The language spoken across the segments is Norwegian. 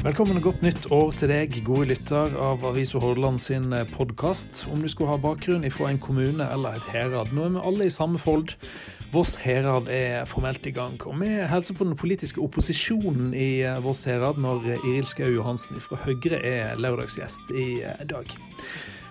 Velkommen og godt nytt år til deg, gode lytter av Avisa Hordaland sin podkast. Om du skulle ha bakgrunn fra en kommune eller et herad. Nå er vi alle i samme fold. Voss herad er formelt i gang. Og vi hilser på den politiske opposisjonen i Voss herad når Iril Skau Johansen fra Høyre er lørdagsgjest i dag.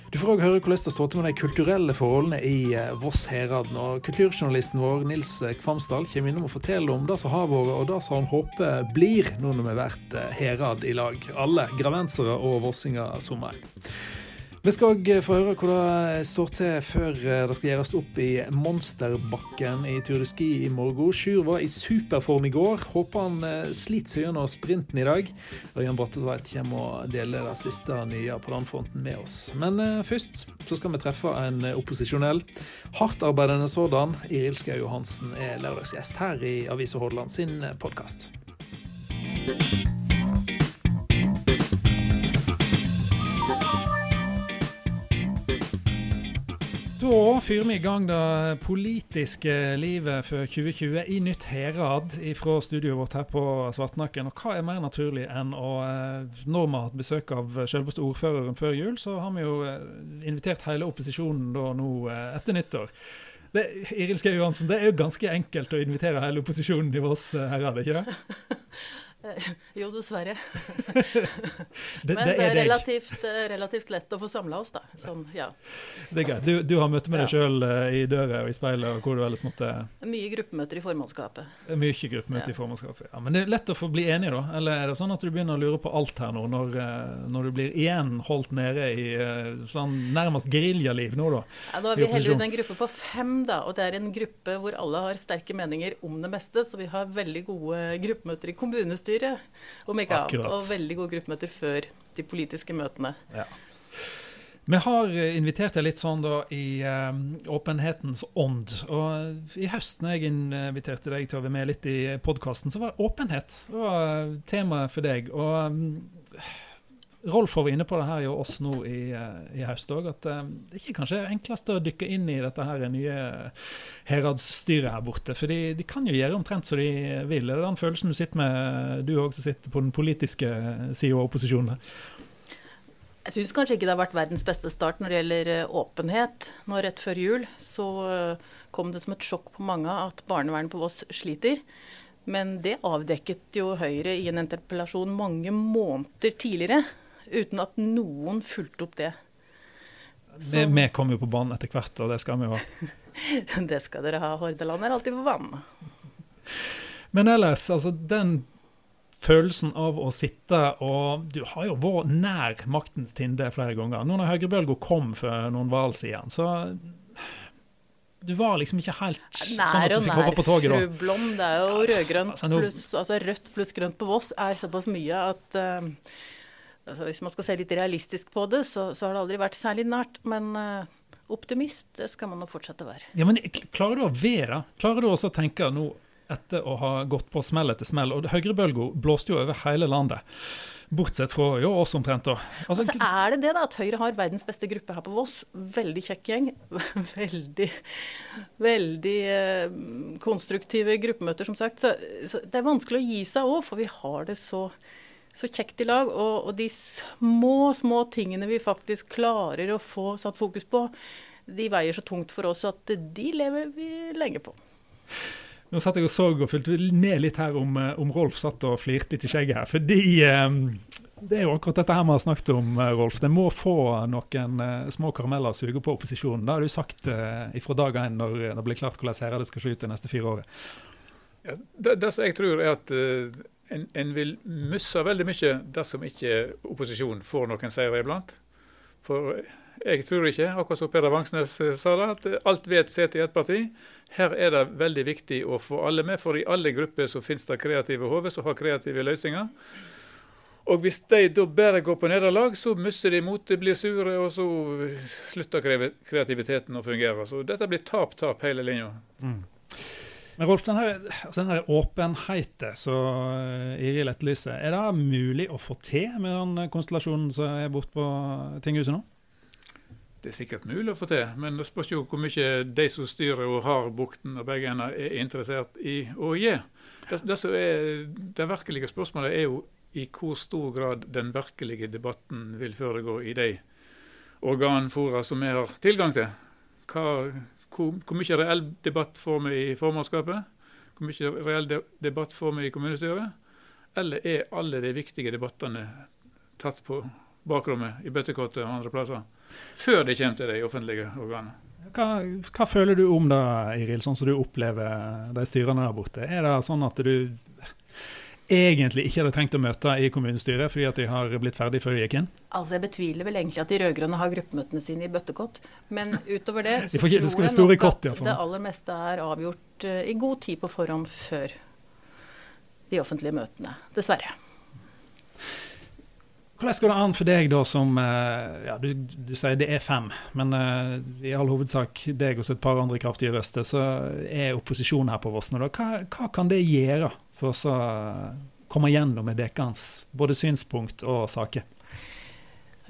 Du får òg høre hvordan det står til med de kulturelle forholdene i eh, Voss herad. Når kulturjournalisten vår Nils Kvamsdal kommer innom og forteller om det som har vært, og det som han håper blir nå når vi har vært eh, herad i lag. Alle gravensere og vossinger som er. Vi skal òg få høre hvordan det står til før eh, skal gjøres opp i monsterbakken i Tour de Ski i morgen. Sjur var i superform i går. Håper han eh, sliter seg gjennom sprinten i dag. Ørjan Brattetveit kommer og deler det siste nye på den fronten med oss. Men eh, først så skal vi treffe en opposisjonell, hardtarbeidende sådan. Iril Skau Johansen er lørdagsgjest her i Avisa Hordaland sin podkast. Da fyrer vi i gang det politiske livet for 2020 i nytt herad fra studioet vårt her på Svartnakken. Og hva er mer naturlig enn å eh, Når vi har hatt besøk av selveste ordføreren før jul, så har vi jo eh, invitert hele opposisjonen da nå eh, etter nyttår. Det, Iril Skau Johansen, det er jo ganske enkelt å invitere hele opposisjonen i Voss herad, ikke det? Jo, dessverre. det, Men det er, relativt, er relativt, lett å få samla oss, da. Sånn, ja. Det er greit. Du, du, har møte med deg sjøl eh, i døra og i speilet og hvor du ellers måtte Mye gruppemøter i formannskapet. Mye gruppemøter ja. i formannskapet. Ja, Men det er lett å få bli enig, da? Eller er det sånn at du begynner å lure på alt her nå, når, eh, når du blir igjen holdt nede i sånn nærmest geriljaliv nå, da? Ja, Nå er vi heldigvis en gruppe på fem, da. Og det er en gruppe hvor alle har sterke meninger om det meste. Så vi har veldig gode gruppemøter i kommunestyret kommunestyret, om ikke annet. Og veldig gode gruppemøter før de politiske møtene. Ja. Vi har invitert deg litt sånn da i uh, åpenhetens ånd. Og i høst når jeg inviterte deg til å være med litt i podkasten, så var åpenhet. Det var temaet for deg. Og um, Rolf var inne på det her jo oss nå i, eh, i høst òg, at um, det er ikke kanskje er enklest å dykke inn i dette her nye heradsstyret her borte. For de, kan jo gjøre omtrent som de vil. Er det den følelsen du sitter med, du òg som sitter på den politiske sida av opposisjonen? Jeg syns kanskje ikke det har vært verdens beste start når det gjelder eh, åpenhet. Nå rett før jul så kom det som et sjokk på mange at barnevernet på Voss sliter. Men det avdekket jo Høyre i en interpellasjon mange måneder tidligere uten at noen fulgte opp det. Vi, vi kommer jo på banen etter hvert, og det skal vi jo ha. det skal dere ha. Hordaland er alltid på banen. Men ellers, altså den følelsen av å sitte og Du har jo vært nær maktens tinde flere ganger. Nå når høyrebølga kom for noen valg siden, så du var liksom ikke helt sånn at du fikk hoppe på toget da. Nær og nær, fru Blom. Det er jo rødgrønt altså, pluss altså rødt pluss grønt på Voss er såpass mye at uh, altså Hvis man skal se litt realistisk på det, så, så har det aldri vært særlig nært. Men uh, optimist det skal man nå fortsette å være. Ja, men Klarer du å være Klarer du også å tenke nå, etter å ha gått på smell etter smell, og høyrebølga blåste jo over hele landet Bortsett fra jo, oss omtrent, da. Altså, altså, er det det, da, at Høyre har verdens beste gruppe her på Voss? Veldig kjekk gjeng. Veldig, veldig eh, konstruktive gruppemøter, som sagt. Så, så, det er vanskelig å gi seg òg, for vi har det så så kjekt i lag. Og, og, de små, små tingene vi faktisk klarer å få satt fokus på, de veier så tungt for oss at de lever vi lenge på. Nå satt jeg og så og fulgte med litt her om, eh, om Rolf satt og flirte litt i skjegget her. Fordi um, det er jo akkurat dette her vi har snakket om, Rolf. Det må få noen små karameller å suge på opposisjonen. Det har du sagt ifra fra dag én når det blir klart hvordan det skal se ut de neste fire årene. Ja, det, det, som jeg tror er at uh, en, en, vil miste veldig mye dersom ikke opposisjonen får noen seire iblant. For jeg tror ikke, akkurat som Peder Vangsnes eh, sa det, at alt vet sitter i ett parti. Her er det veldig viktig å få alle med, for i alle grupper så finnes det kreative hoder som har kreative løsninger. Og hvis de da bare går på nederlag, så mister de motet, blir sure, og så slutter kreativiteten å fungere. Så dette blir tap-tap hele linja. Mm. Men Rolf, den altså denne åpenheten som eh, Iril etterlyser, er det mulig å få til med den konstellasjonen som er borte på tinghuset nå? Det er sikkert mulig å få til, men det spørs jo hvor mye de som styrer og har bukten og begge ender, er interessert i å gi. Det, det, er, det virkelige spørsmålet er jo i hvor stor grad den virkelige debatten vil foregå i de organfora som vi har tilgang til. Hva, hvor, hvor, mye reell debatt får vi i formannskapet? Hvor mye reell de, debatt får vi i kommunestyret? Eller er alle de viktige debattene tatt på bakrommet, i bøttekottet og andre plasser, før de kommer til de offentlige organene? Hva, hva, føler du om det, Iril, sånn som du opplever de styrene der borte? Er det sånn at du egentlig ikke hadde trengt å møte i kommunestyret fordi at de har blitt ferdig før de gikk inn? Altså, Jeg betviler vel egentlig at de rød-grønne har gruppemøtene sine i bøttekott. Men utover det så tror jeg nok at det aller meste er avgjort uh, i god tid på forhånd før de offentlige møtene. Dessverre. Hvordan går det an for deg, da, som uh, ja, du, du, sier det er fem, men uh, i all hovedsak deg og et par andre kraftige røster, så er opposisjonen her på Vossene. Hva, hva kan det gjøre for å komme gjennom med deres både synspunkt og saker?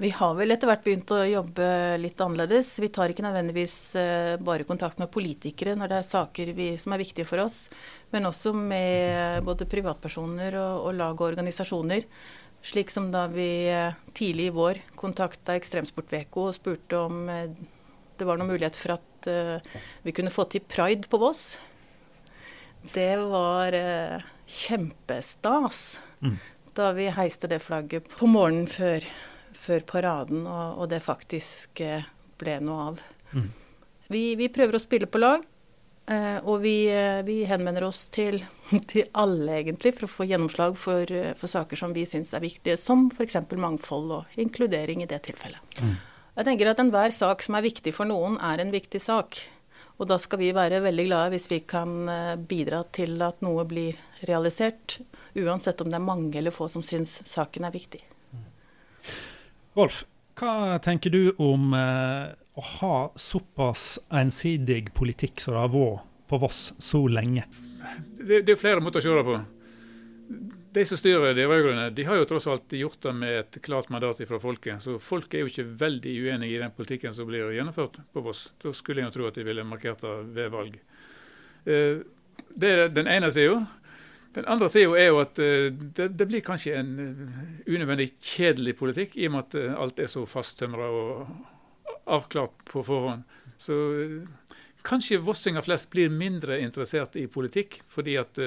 Vi har vel etter hvert begynt å jobbe litt annerledes. Vi tar ikke nødvendigvis eh, bare kontakt med politikere når det er saker vi, som er viktige for oss, men også med både privatpersoner og, og lag og organisasjoner. Slik som da vi eh, tidlig i vår kontakta Ekstremsportveko og spurte om eh, det var noen mulighet for at vi kunne få til pride på Voss. Det var kjempestas mm. da vi heiste det flagget på morgenen før, før paraden, og, og, det faktisk eh, ble noe av. Mm. Vi, vi, prøver å spille på lag, eh, og vi, eh, vi, henvender oss til, til, alle, egentlig, for å få gjennomslag for, for saker som vi syns er viktige, som f.eks. mangfold og inkludering i det tilfellet. Mm. Jeg tenker at Enhver sak som er viktig for noen, er en viktig sak. Og da skal vi være veldig glade hvis vi kan eh, bidra til at noe blir realisert, uansett om det er mange eller få som syns saken er viktig. Rolf, hva tenker du om eh, å ha såpass ensidig politikk som det har vært på Voss så lenge? Det, det er flere måter å se det på de som styrer de rød-grønne, de har jo tross alt gjort det med et klart mandat fra folket. Så folk er jo ikke veldig uenige i den politikken som blir gjennomført på Voss. Da skulle jeg jo tro at de ville markert det ved valg. Eh, det er den ene sida. Den andre sida er jo at eh, det, det, blir kanskje en eh, unødvendig kjedelig politikk, i og med at alt er så fasttømra og avklart på forhånd. Så kanskje vossinger flest blir mindre interessert i politikk, fordi at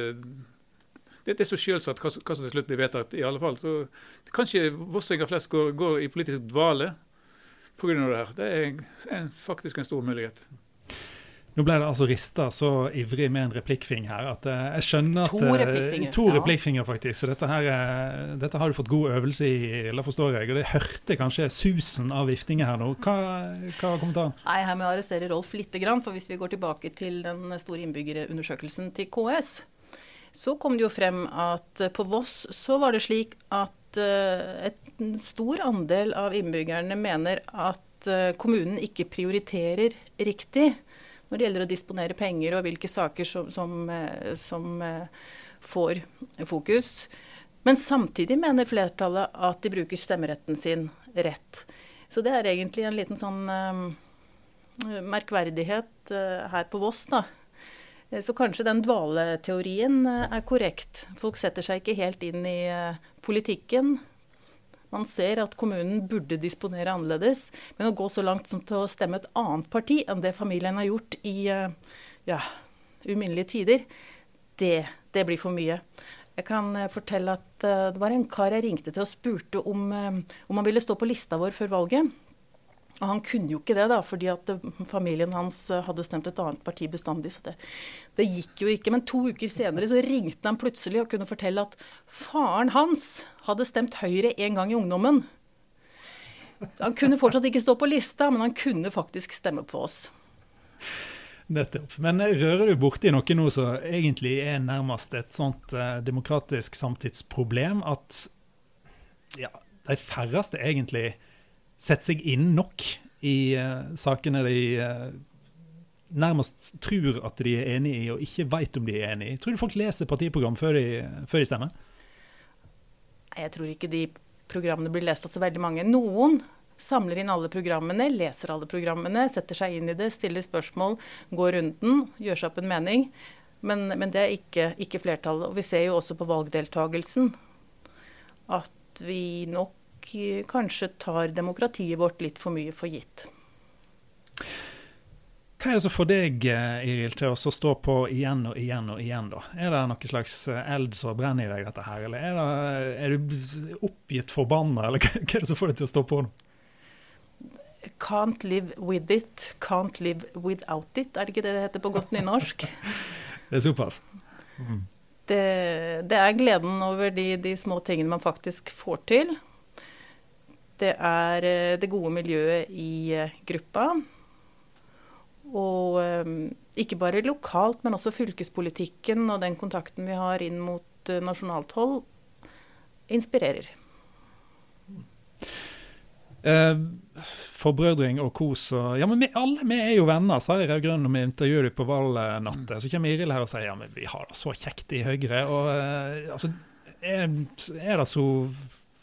det, er så selvsagt hva, hva, som til slutt blir vedtatt, i alle fall. Så kanskje vossinger flest går, går, i politisk dvale pga. det her. Det er en, faktisk en stor mulighet. Nå ble det altså rista så ivrig med en replikkfing her at uh, jeg skjønner at To eh, replikkfinger. To ja. replikkfinger, faktisk. Så dette, her, uh, dette, har du fått god øvelse i, eller forstår jeg. Og det hørte kanskje susen av viftinger her nå. Hva, hva var kommentaren? Nei, Her må jeg arrestere Rolf litt, for hvis vi går tilbake til den store innbyggerundersøkelsen til KS, så kom det jo frem at eh, på Voss så var det slik at et en stor andel av innbyggerne mener at uh, kommunen ikke prioriterer riktig når det gjelder å disponere penger og hvilke saker som, som, som får fokus. Men samtidig mener flertallet at de bruker stemmeretten sin rett. Så det er egentlig en liten sånn merkverdighet her på Voss, da. Eh, så kanskje den dvaleteorien eh, er korrekt. Folk setter seg ikke helt inn i eh, politikken. Man ser at kommunen burde disponere annerledes, men å gå så langt som til å stemme et annet parti enn det familien har gjort i ja, uminnelige tider, det, det, blir for mye. Jeg kan fortelle at det var en kar jeg ringte til og spurte om, om han ville stå på lista vår før valget. Og han kunne jo ikke det, da, fordi at familien hans eh, hadde stemt et annet parti bestandig. Så det, det, gikk jo ikke. Men to uker senere så ringte han plutselig og kunne fortelle at faren hans hadde stemt Høyre en gang i ungdommen. Han kunne fortsatt ikke stå på lista, men han kunne faktisk stemme på oss. Nettopp. Men rører du borti noe nå som egentlig er nærmest et sånt eh, demokratisk samtidsproblem, at ja, de færreste egentlig setter seg inn nok i uh, sakene de uh, nærmest tror at de er enig i, og ikke vet om de er enig i. Tror du folk leser partiprogram før de, før de stemmer? Jeg tror ikke de programmene blir lest av så veldig mange. Noen samler inn alle programmene, leser alle programmene, setter seg inn i det, stiller spørsmål, går runden, gjør seg opp en mening. Men, men det er ikke, ikke, flertallet. Og vi ser jo også på valgdeltagelsen at vi nok eh, kanskje tar demokratiet vårt litt for mye for gitt. Hva er det som får deg Iril, til å stå på igjen og igjen og igjen? da? Er det noe slags eld som brenner i deg, dette her? Eller er, det, er du oppgitt forbanna, eller hva er det som får deg til å stå på nå? Can't live with it, can't live without it. Er det ikke det det heter på godt nynorsk? det er såpass? Mm. Det, det, er gleden over de, de, små tingene man faktisk får til. Det er eh, det gode miljøet i eh, gruppa. Og um, ikke bare lokalt, men også fylkespolitikken og den kontakten vi har inn mot nasjonalt hold, inspirerer. Eh, forbrødring og kos og Ja, men vi, alle vi er jo venner, sa de rød-grønne når vi intervjuet dem på valgnatt. Mm. Så kommer Iril her og sier ja, men vi har det så kjekt i Høyre. Og eh, altså, er, er, det så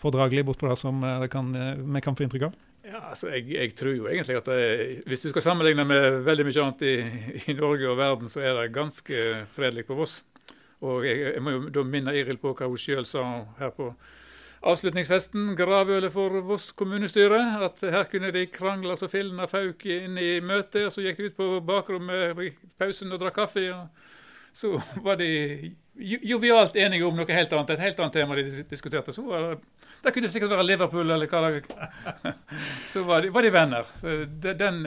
fordragelig bortpå det som vi kan, vi kan få inntrykk av? Ja, altså jeg, jeg, tror jo egentlig at det, Hvis du skal sammenligne med veldig mye annet i, i, Norge og verden, så er det ganske fredelig på Voss. Og jeg, jeg må jo da minne Iril på hva hun sjøl sa her på avslutningsfesten, gravølet for Voss kommunestyre. At her kunne de krangle så fillene fauk inn i møtet. og Så gikk de ut på bakrommet i pausen og drakk kaffe. og Så var de jovialt enige om noe helt annet, et helt annet tema de diskuterte. Så var det, det kunne sikkert være Liverpool eller hva det Så var de, var de venner. Så den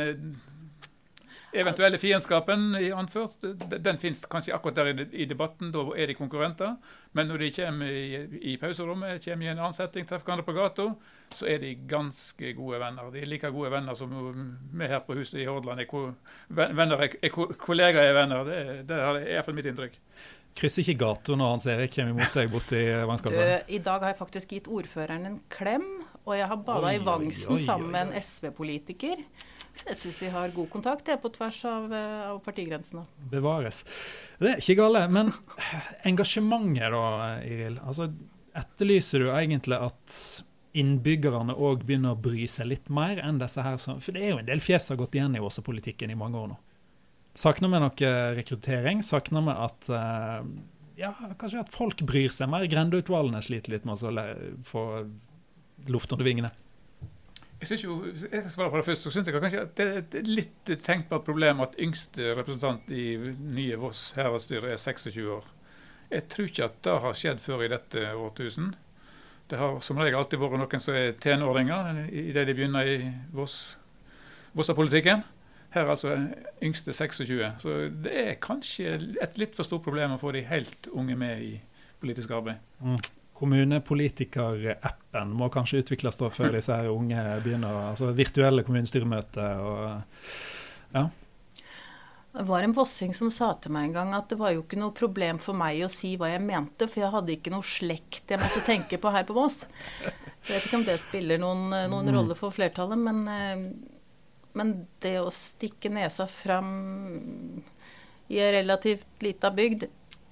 eventuelle fiendskapen i anført, den finnes kanskje akkurat der i debatten. Da er de konkurrenter. Men når de kommer i, i pauserommet, kommer i en annen setting, treffer hverandre på gata, så er de ganske gode venner. De er like gode venner som vi her på huset i Hordaland er, er, er kollegaer er venner. Det, det er iallfall mitt inntrykk. Krysser ikke gata når Hans Erik kommer imot deg borti vannskapet? I dag har jeg faktisk gitt ordføreren en klem, og jeg har bada i Vangsen sammen med en SV-politiker. Så jeg syns vi har god kontakt det på tvers av, eh, av, partigrensene. Bevares. Det er ikke gale. Men engasjementet da, Iril. Altså, etterlyser du egentlig at innbyggerne òg begynner å bry seg litt mer enn disse her? For det er jo en del fjes som har gått igjen i Åse-politikken i mange år nå. Savner vi noe rekruttering? Savner vi at uh, ja, kanskje at folk bryr seg mer? Grendeutvalgene sliter litt med å få luft under vingene. Jeg synes jo, jeg skal svare på det først, så synes jeg kanskje at det er litt tenkbart problem at yngste representant i nye Voss herredsstyre er 26 år. Jeg tror ikke at det har skjedd før i dette årtusen. Det har som regel alltid vært noen som er tenåringer idet de begynner i Vossa-politikken. Her er altså yngste 26. Så det er kanskje et litt for stort problem å få de helt unge med i politisk arbeid. Mm kommunepolitikerappen må kanskje utvikles da før disse her unge begynner. altså Virtuelle kommunestyremøter og ja. Det var en vossing som sa til meg en gang at det var jo ikke noe problem for meg å si hva jeg mente, for jeg hadde ikke noe slekt jeg måtte tenke på her på Voss. Jeg vet ikke om det spiller noen, noen mm. rolle for flertallet, men, eh, men, det å stikke nesa fram i ei relativt lita bygd,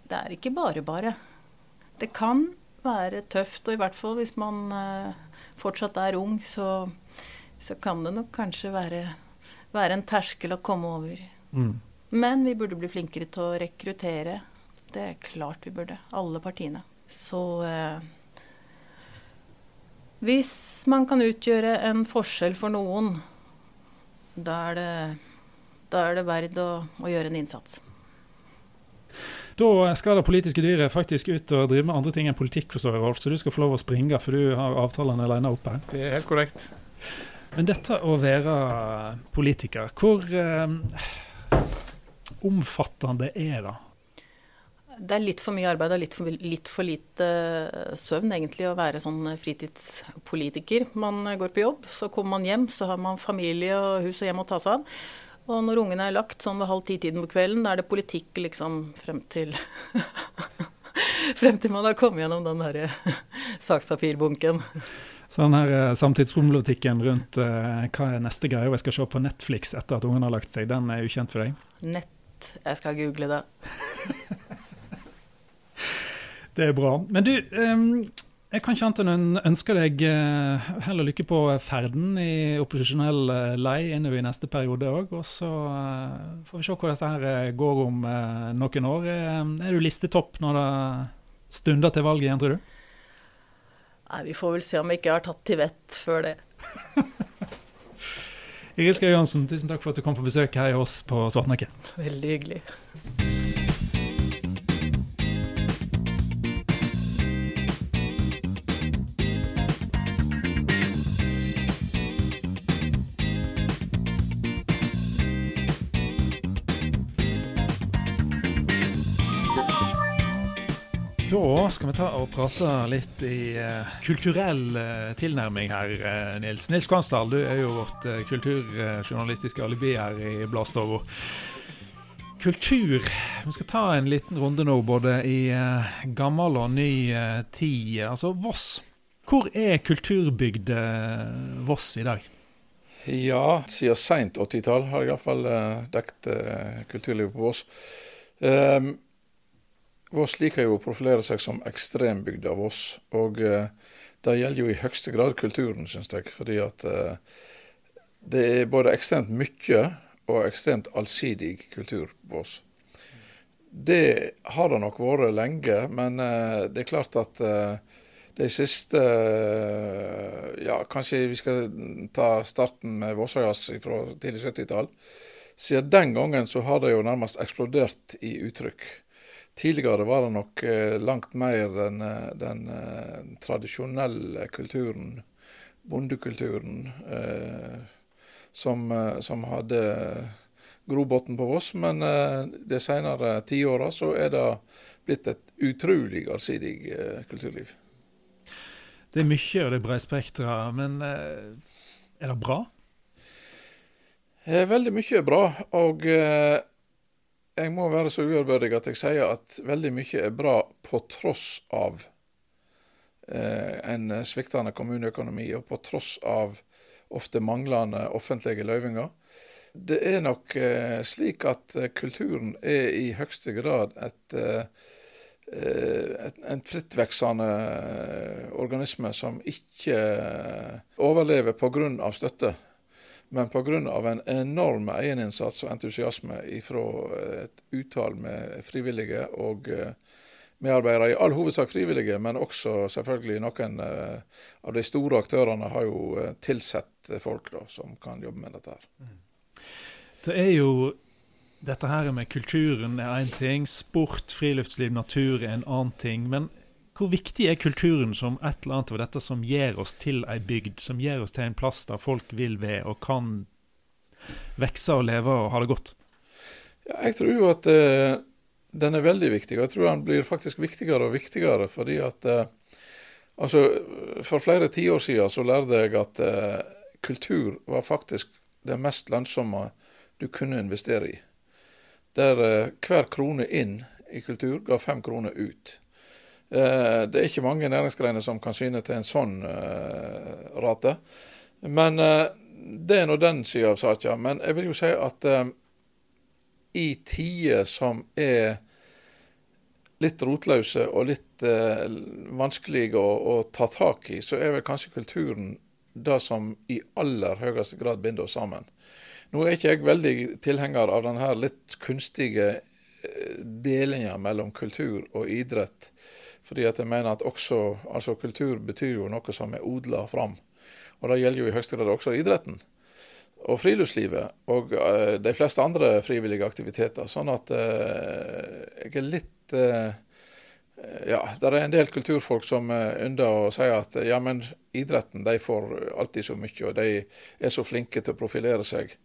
det er ikke bare bare. Det kan være tøft. Og i hvert fall hvis man uh, fortsatt er ung, så, så, kan det nok kanskje være, være en terskel å komme over. Mm. Men vi burde bli flinkere til å rekruttere. Det er klart vi burde. Alle partiene. Så eh, hvis man kan utgjøre en forskjell for noen, da er det, da er det verdt å, å gjøre en innsats. Da skal det politiske dyret faktisk ut og drive med andre ting enn politikk, forstår jeg, Rolf. Så du skal få lov å springe, for du har avtalene alene opp her. Det er helt korrekt. Men dette å være politiker, hvor eh, omfattende er det? Det er litt for mye arbeid og litt for, litt for lite søvn, egentlig, å være sånn fritidspolitiker. Man går på jobb, så kommer man hjem, så har man familie og hus og hjem å ta seg av. Og når ungene er lagt sånn ved halv ti-tiden på kvelden, da er det politikk liksom frem til Frem til man har kommet gjennom den derre sakpapirbunken. Sånn her uh, Samtidsproblematikken rundt uh, hva er neste greie jeg skal se på Netflix etter at ungene har lagt seg, den er ukjent for deg? Nett. Jeg skal google det. det er bra. Men du, um, jeg kan ikke annet enn ønske deg heller hell og lykke på ferden i opposisjonell eh, lei innover i neste periode òg. Og så eh, får vi se hvordan dette her går om noen år. Er du listetopp når det stunder til valget igjen, tror du? Nei, Vi får vel se om jeg ikke har tatt til vett før det. Iril Skau Johansen, tusen takk for at du kom på besøk her i oss på Svartnakke. Veldig hyggelig. Skal vi ta og prate litt i uh, kulturell uh, tilnærming her, uh, Nils. Nils Kvansdal, du er jo vårt kulturjournalistiske alibi her i Bladstova. Kultur Vi skal ta en liten runde nå, både i gammel og ny tid. Altså Voss. Hvor er kulturbygde Voss i dag? Ja, siden seint 80-tall har jeg iallfall dekket kulturlivet på Voss. Um, Voss liker jo å profilere seg som ekstrembygda Voss. Og eh, det gjelder jo i høyeste grad kulturen, syns jeg. Fordi at eh, det er både ekstremt mye og ekstremt allsidig kultur på Voss. Det har det nok vært lenge, men eh, det er klart at eh, de siste eh, Ja, kanskje vi skal ta starten med Vossøyas fra tidlig 70-tall. Siden den gangen så har det jo nærmest eksplodert i uttrykk. Tidligere var det nok eh, langt mer den, eh, den eh, tradisjonelle kulturen, bondekulturen, som, som, hadde grobotn på Voss. Men de senere tiåra så er det blitt et utrolig allsidig kulturliv. Det er mye, og det er bredspektra. Men er det bra? Veldig mye er bra. Og jeg må være så uærbødig at jeg sier at veldig mye er bra på tross av eh, en sviktende kommuneøkonomi, og på tross av ofte manglende offentlige løyvinger. Det er nok eh, slik at eh, kulturen er i høyeste grad et, eh, en frittveksende eh, organisme som ikke overlever pga. støtte. Men pga. en enorm egeninnsats og entusiasme fra et utall med frivillige og eh, medarbeidere, i all hovedsak frivillige, men også selvfølgelig noen eh, av de store aktørene har jo tilsett tilsatt folk da, som kan jobbe med dette. her. Mm. Det er jo dette her med kulturen er én ting, sport, friluftsliv, natur er en annen ting. Men hvor viktig er kulturen som et eller annet av dette som gir oss til ei bygd, som gir oss til en plass der folk vil ved og kan vokse og leve og ha det godt? Ja, jeg tror jo at uh, den er veldig viktig, og jeg tror den blir faktisk viktigere og viktigere. fordi at uh, altså, For flere tiår siden så lærte jeg at uh, kultur var faktisk det mest lønnsomme du kunne investere i. Der hver krone inn i kultur ga fem kroner ut. Eh, det er ikke mange næringsgreiner som kan syne til en sånn eh, rate. Men eh, det er nå den sida av saka. Men jeg vil jo si at i tider som er litt rotløse og litt vanskelige å, å, ta tak i, så er vel kanskje kulturen det som i aller høyeste grad binder oss sammen. Nå er ikke jeg veldig tilhenger av denne litt kunstige delinga mellom kultur og idrett. Fordi at jeg mener at også altså kultur betyr jo noe som er odla fram. Og det gjelder jo i høyeste grad også idretten. Og friluftslivet og uh, de fleste andre frivillige aktiviteter. Sånn at uh, jeg er litt uh, Ja, det er en del kulturfolk som ynder å si at ja, men idretten de får alltid så mye, og de er så flinke til å profilere seg.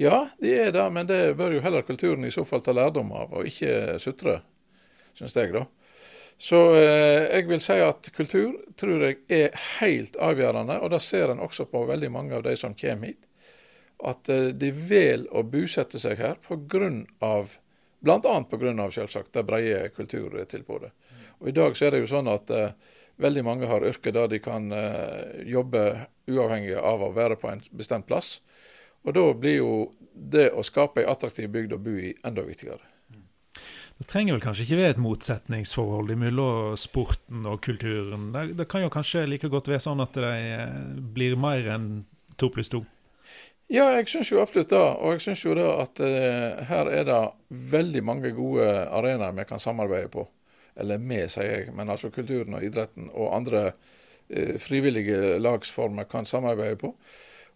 Ja, de er det, men det bør jo heller kulturen i så fall ta lærdom av, og ikke sutre, syns jeg, da. Så eh, jeg vil si at kultur tror jeg er helt avgjørende, og det ser en også på veldig mange av de som kommer hit. At eh, de velger å bosette seg her pga. Bl.a. pga. selvsagt det brede kulturtilbudet. Og I dag så er det jo sånn at eh, veldig mange har yrker der de kan jobbe uavhengig av å være på en bestemt plass. Og da blir jo det å skape ei attraktiv bygd å bo i enda viktigere. Det trenger vel kanskje ikke være et motsetningsforhold mellom sporten og kulturen. Det, det, kan jo kanskje like godt være sånn at de eh, blir mer enn to pluss to? Ja, jeg syns jo absolutt det. Og jeg syns jo da at eh, her er det veldig mange gode arenaer vi kan samarbeide på. Eller med, sier jeg. Men altså kulturen og idretten og andre frivillige lagsformer kan samarbeide på.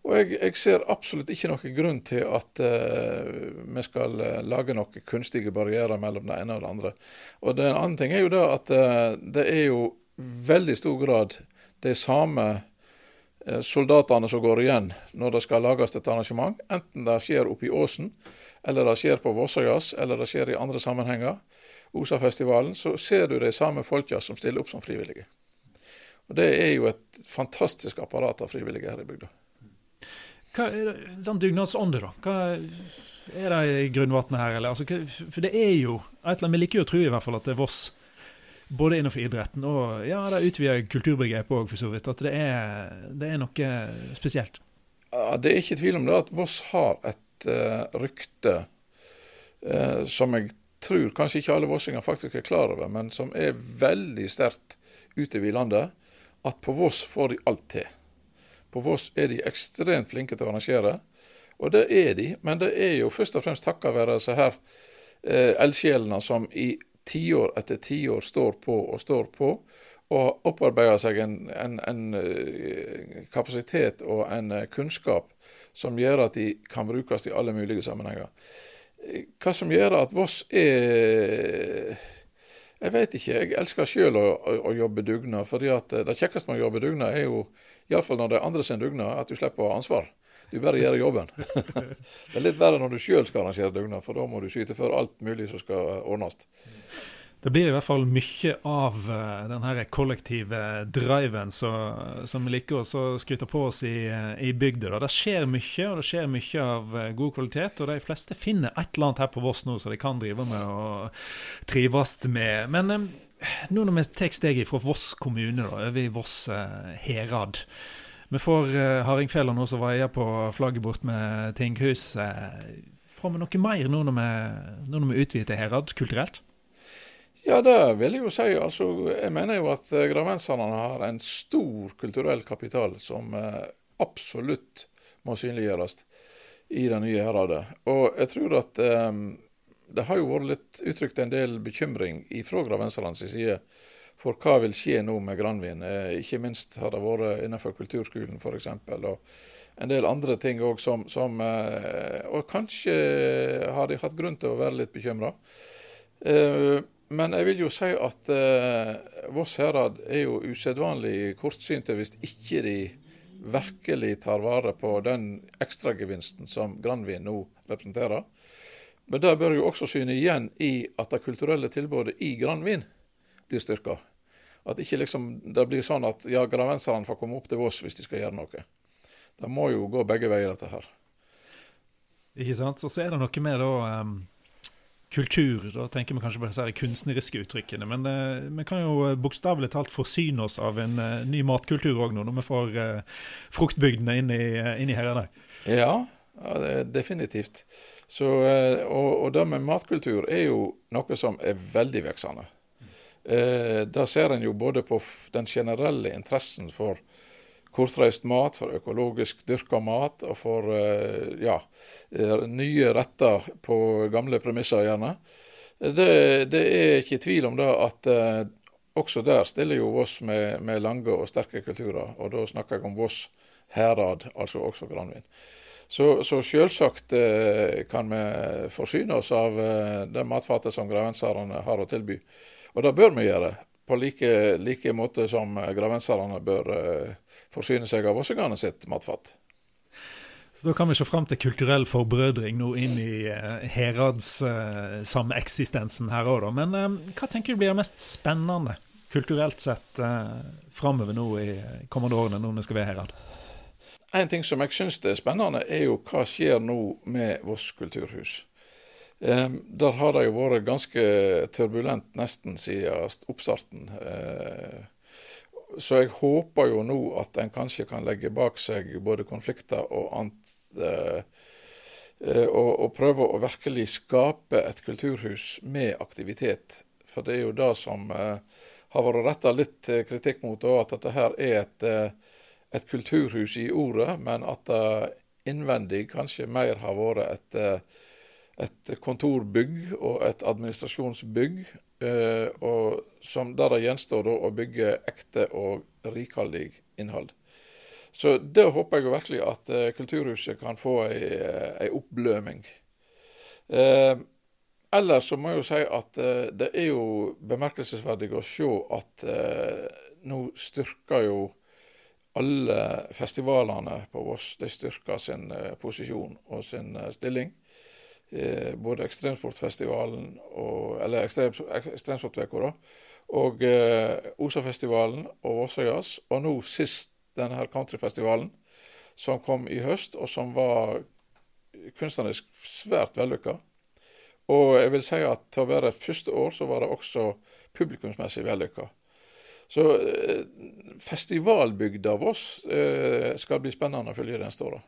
Og jeg, jeg, ser absolutt ikke noen grunn til at uh, vi skal lage noen kunstige barrierer mellom det ene og det andre. Og den andre ting er jo da at uh, det er jo veldig stor grad de samme uh, soldatene som går igjen når det skal lages et arrangement. Enten det skjer oppe i åsen, eller det skjer på Vossajazz, eller det skjer i andre sammenhenger. Osafestivalen, så ser du de samme folka som stiller opp som frivillige. Og Det er jo et fantastisk apparat av frivillige her i bygda. Hva er det, den dugnadsånde, da? Hva er det i grunnvannet her? Eller? Altså, for det er jo et eller annet, Vi liker jo å tro i hvert fall at det er Voss, både innenfor idretten og ja, det utvider kulturbegrepet òg, for så vidt. At det er, det er, noe spesielt. Det er ikke tvil om det at Voss har et uh, rykte uh, som jeg tror kanskje ikke alle vossinger faktisk er klar over, men som er veldig sterkt utover i landet. At på Voss får de alt til. På Voss er de ekstremt flinke til å arrangere, og det er de. Men det er jo først og fremst takket være disse her eh, eldsjelene som i tiår etter tiår står på og står på, og opparbeider seg en, en, en eh, kapasitet og en eh, kunnskap som gjør at de kan brukes i alle mulige sammenhenger. Hva som gjør at Voss er jeg vet ikke. Jeg elsker sjøl å, å, å, jobbe dugnad. fordi at eh, Det kjekkeste med å jobbe dugnad er jo, iallfall når det er andre sin dugnad, at du slipper å ha ansvar. Du bare gjør jobben. det er litt verre når du sjøl skal arrangere dugnad, for da må du skyte for alt mulig som skal ordnes. Det blir i hvert fall mye av uh, den her kollektive driven som vi liker å skryte på oss i, i bygda. Det skjer mye, og det skjer mye av uh, god kvalitet. Og de fleste finner et eller annet her på Voss nå som de kan drive med og trives med. Men nå når vi tar steget fra Voss kommune da, over i Voss herad Vi får hardingfela nå som vaier på flagget bort med tinghuset. Får vi noe mer nå når vi, nå vi utvider herad kulturelt? Ja, det vil jeg jo si. Altså, jeg mener jo at eh, gravenserne har en stor kulturell kapital som eh, absolutt må synliggjøres i det nye heradet. Og jeg tror at um, det har jo vært litt uttrykt en del bekymring fra gravensernes side for hva vil skje nå med Granvin. Ikke minst har det vært innenfor kulturskolen f.eks. Og en del andre ting òg som, som Og kanskje har de hatt grunn til å være litt bekymra. Eh, men jeg vil jo si at eh, Voss herad er jo usedvanlig kortsynte hvis ikke de virkelig tar vare på den ekstragevinsten som Granvin nå representerer. Men det bør jo også syne igjen i at det kulturelle tilbudet i Granvin blir styrka. At ikke liksom det blir sånn at ja, gravenserne får komme opp til Voss hvis de skal gjøre noe. Det må jo gå begge veier, dette her. Ikke sant. Så er det noe med da um kultur. Da tenker vi kanskje på disse kunstneriske uttrykkene. Men uh, vi kan jo uh, bokstavelig talt forsyne oss av en uh, ny matkultur òg nå, når vi får fruktbygdene inn i, inn i herrene. Ja, definitivt. Så, og, og, det med matkultur er jo noe som er veldig veksende. Eh, da ser en jo både på den generelle interessen for kortreist mat, for økologisk dyrka mat og for eh, ja, eh, nye retter på gamle premisser, gjerne. Det, det, er ikke tvil om det at eh, også der stiller jo Voss med, med, lange og sterke kulturer. Og da snakker jeg om Voss herad, altså også Granvin. Så, så selvsagt kan vi forsyne oss av det matfatet som gravenserne har å tilby. Og det bør vi gjøre, på like, like måte som gravenserne bør uh, forsyne seg av vossingene sitt matfat. Så Da kan vi se fram til kulturell forbrødring nå inn i uh, heradssameksistensen uh, her òg, da. Men hva tenker du blir mest spennende kulturelt sett uh, framover nå i kommende årene, når vi skal være herad? En ting som jeg syns er spennende, er jo hva skjer nå med Voss kulturhus. Um, der har det jo vært ganske turbulent nesten siden oppstarten. Eh, så jeg håper jo nå at en kanskje kan legge bak seg både konflikter og annet. Eh, eh, og, og, prøve å virkelig skape et kulturhus med aktivitet. For det er jo det som eh, har vært retta litt kritikk mot, at dette her er et, et kulturhus i ordet, men at det innvendig kanskje mer har vært et, et kontorbygg og et administrasjonsbygg. Eh, og som der det gjenstår å bygge ekte og rikholdig innhold. Så det håper jeg virkelig at eh, Kulturhuset kan få ei, ei oppbløming. Eh, ellers så må jeg jo si at eh, det er jo bemerkelsesverdig å se at eh, nå styrker jo alle festivalene på Voss de styrker sin eh, posisjon og sin eh, stilling. Eh, både Ekstremsportfestivalen, og, eller ekstrem, Ekstremsportveka, da, og Osafestivalen og Vossøyas. Og nå sist denne her countryfestivalen som kom i høst, og som var kunstnerisk svært vellykka. Og jeg vil si at til å være første år, så var det også publikumsmessig vellykka. Så eh, festivalbygda Voss eh, skal bli spennende å følge neste år.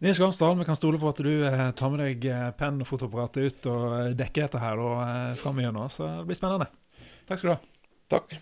Nils Gamsdal, vi kan stole på at du eh, tar med deg eh, penn og fotoapparatet ut og eh, dekker dette her og, eh, fram igjennom, så det blir spennende. Takk skal du ha. Takk.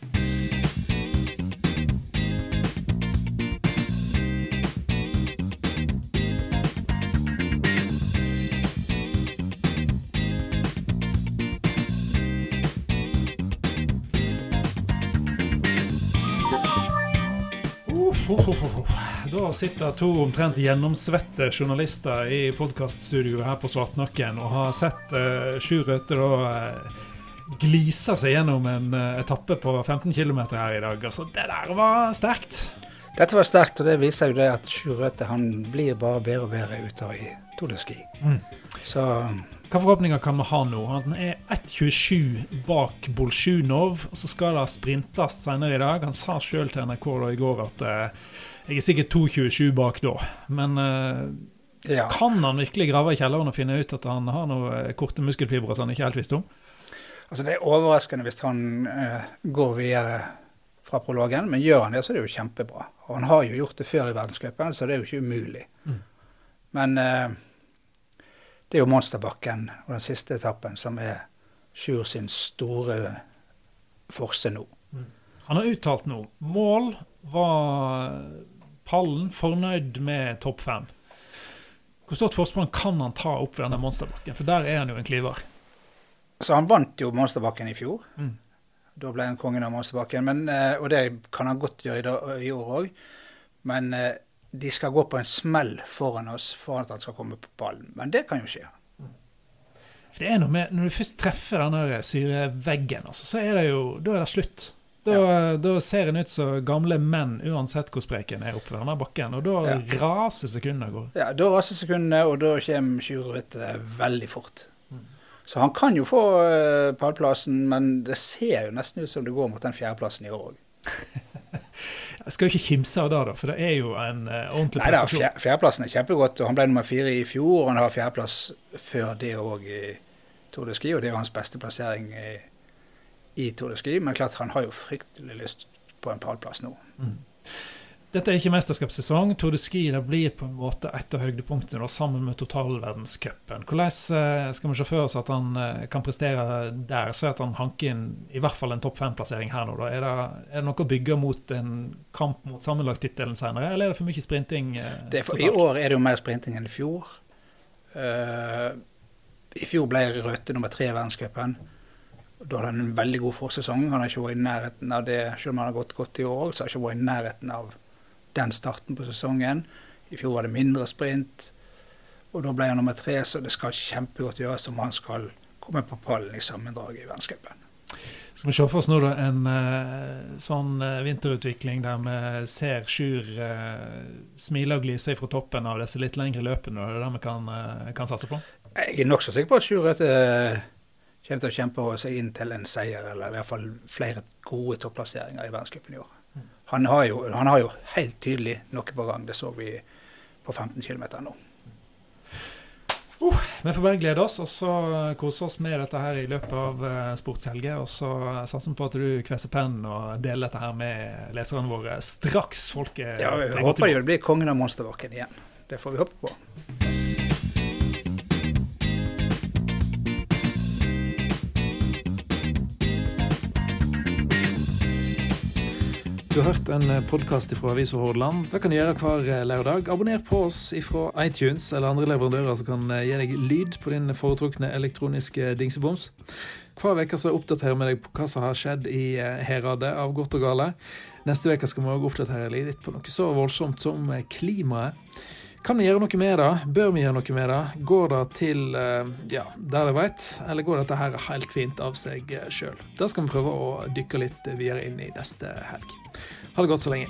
Da sitter to omtrent gjennomsvette journalister i podkaststudioet her på Svartnakken og har sett uh, Sju Røthe da uh, glise seg gjennom en uh, etappe på 15 km her i dag. Altså, det der var sterkt. Dette var sterkt, og det viser jo det at Sju Røthe han blir bare bedre og bedre ute i Tour de Ski. Mm. Så Hva forhåpninger kan vi ha nå? Han er 1,27 bak Bolsjunov, og så skal det sprintes senere i dag. Han sa sjøl til NRK da i går at eh, jeg er sikkert 2,27 bak da. Men eh, ja. kan han virkelig grave i kjelleren og finne ut at han har noen korte muskelfibre som han ikke helt visste om? Altså Det er overraskende hvis han eh, går videre fra prologen, men gjør han det, så er det jo kjempebra. Og han har jo gjort det før i verdenscupen, så det er jo ikke umulig. Mm. Men uh, det er jo Monsterbakken og den siste etappen som er Sjur sin store forse nå. Han har uttalt nå mål var pallen, fornøyd med topp fem. Hvor stort forsprang kan han ta opp ved denne monsterbakken? For der er han jo en klyver. Så han vant jo Monsterbakken i fjor. Mm. Da ble han kongen av Monsterbakken. Men, eh, og det kan han godt gjøre i, år òg. Men eh, de skal gå på en smell foran oss for at han skal komme på ballen. Men det kan jo skje. Det er noe med, Når du først treffer denne syreveggen, altså, så er det jo da er det slutt. Da, da ser en ut som gamle menn, uansett hvor sprek en er oppe ved denne bakken. Og da Ja. raser sekundene av gårde. Ja, Da raser sekundene, og da kommer Sjur Røthe veldig fort. Så han kan jo få uh, pallplassen, men det ser jo nesten ut som det går mot den fjerdeplassen i år òg. Jeg skal jo ikke kimse av det, da, for det er jo en uh, ordentlig Nei prestasjon. Neida, fjerdeplassen er kjempegodt. og Han ble nummer fire i fjor, og han har fjerdeplass før det òg i Tour de Ski. Og det er jo hans beste plassering i, i Tour de Ski. Men klart han har jo fryktelig lyst på en pallplass nå. Dette er ikke mesterskapssesong. Tour de Ski det blir på en måte et av høydepunktene da, sammen med totalverdenscupen. Hvordan eh, skal vi se for oss at han eh, kan prestere der, så at han hanker inn i hvert fall en topp fem-plassering her nå? Da? Er, det, er det noe å bygge mot en kamp mot sammenlagttittelen senere, eller er det for mye sprinting? eh, Det for, I år er det jo mer sprinting enn i fjor. Uh, I fjor ble Røthe nummer tre i verdenscupen. Da hadde han en veldig god forsesong. Han har ikke vært i nærheten av det, selv om han har gått godt i år òg, så har han ikke vært i nærheten av den starten på sesongen. I fjor var det mindre sprint, og da ble han nummer tre, så det skal kjempegodt gjøres om han skal komme på pallen i sammendraget i verdenscupen. Skal vi se for oss nå da en uh, sånn uh, vinterutvikling der vi ser Sjur uh, smile og glise fra toppen av disse litt lengre løpene? og Det er det vi kan, kan satse på? Jeg er nokså sikker på at Sjur kommer til å kjempe seg inn til en seier, eller i hvert fall flere gode topplasseringer i verdenscupen i år. Han har, jo, han har jo helt tydelig noe på gang. Det så vi på 15 km nå. Vi får bare glede oss og så kose oss med dette her i løpet av sportshelga. sportshelget. Og så satser vi på at du kveser pennen og deler dette her med leserne våre straks folk er Ja, vi håper jo det blir kongen av monsterbakken igjen. Det får vi håpe på. Har hørt en podkast fra Avisa Hordaland. Det kan du gjøre hver lørdag. Abonner på oss fra iTunes eller andre leverandører som kan gi deg lyd på din foretrukne elektroniske dingseboms. Hver uke oppdaterer vi deg på hva som har skjedd i heradet av godt og gale. Neste uke skal vi også oppdatere litt på noe så voldsomt som klimaet. Kan vi gjøre noe med det? Bør vi gjøre noe med det? Går det til eh, ja, der det veit, eller går dette her helt fint av seg eh, sjøl? Det skal vi prøve å dykke litt videre inn i neste helg. Ha det godt så lenge.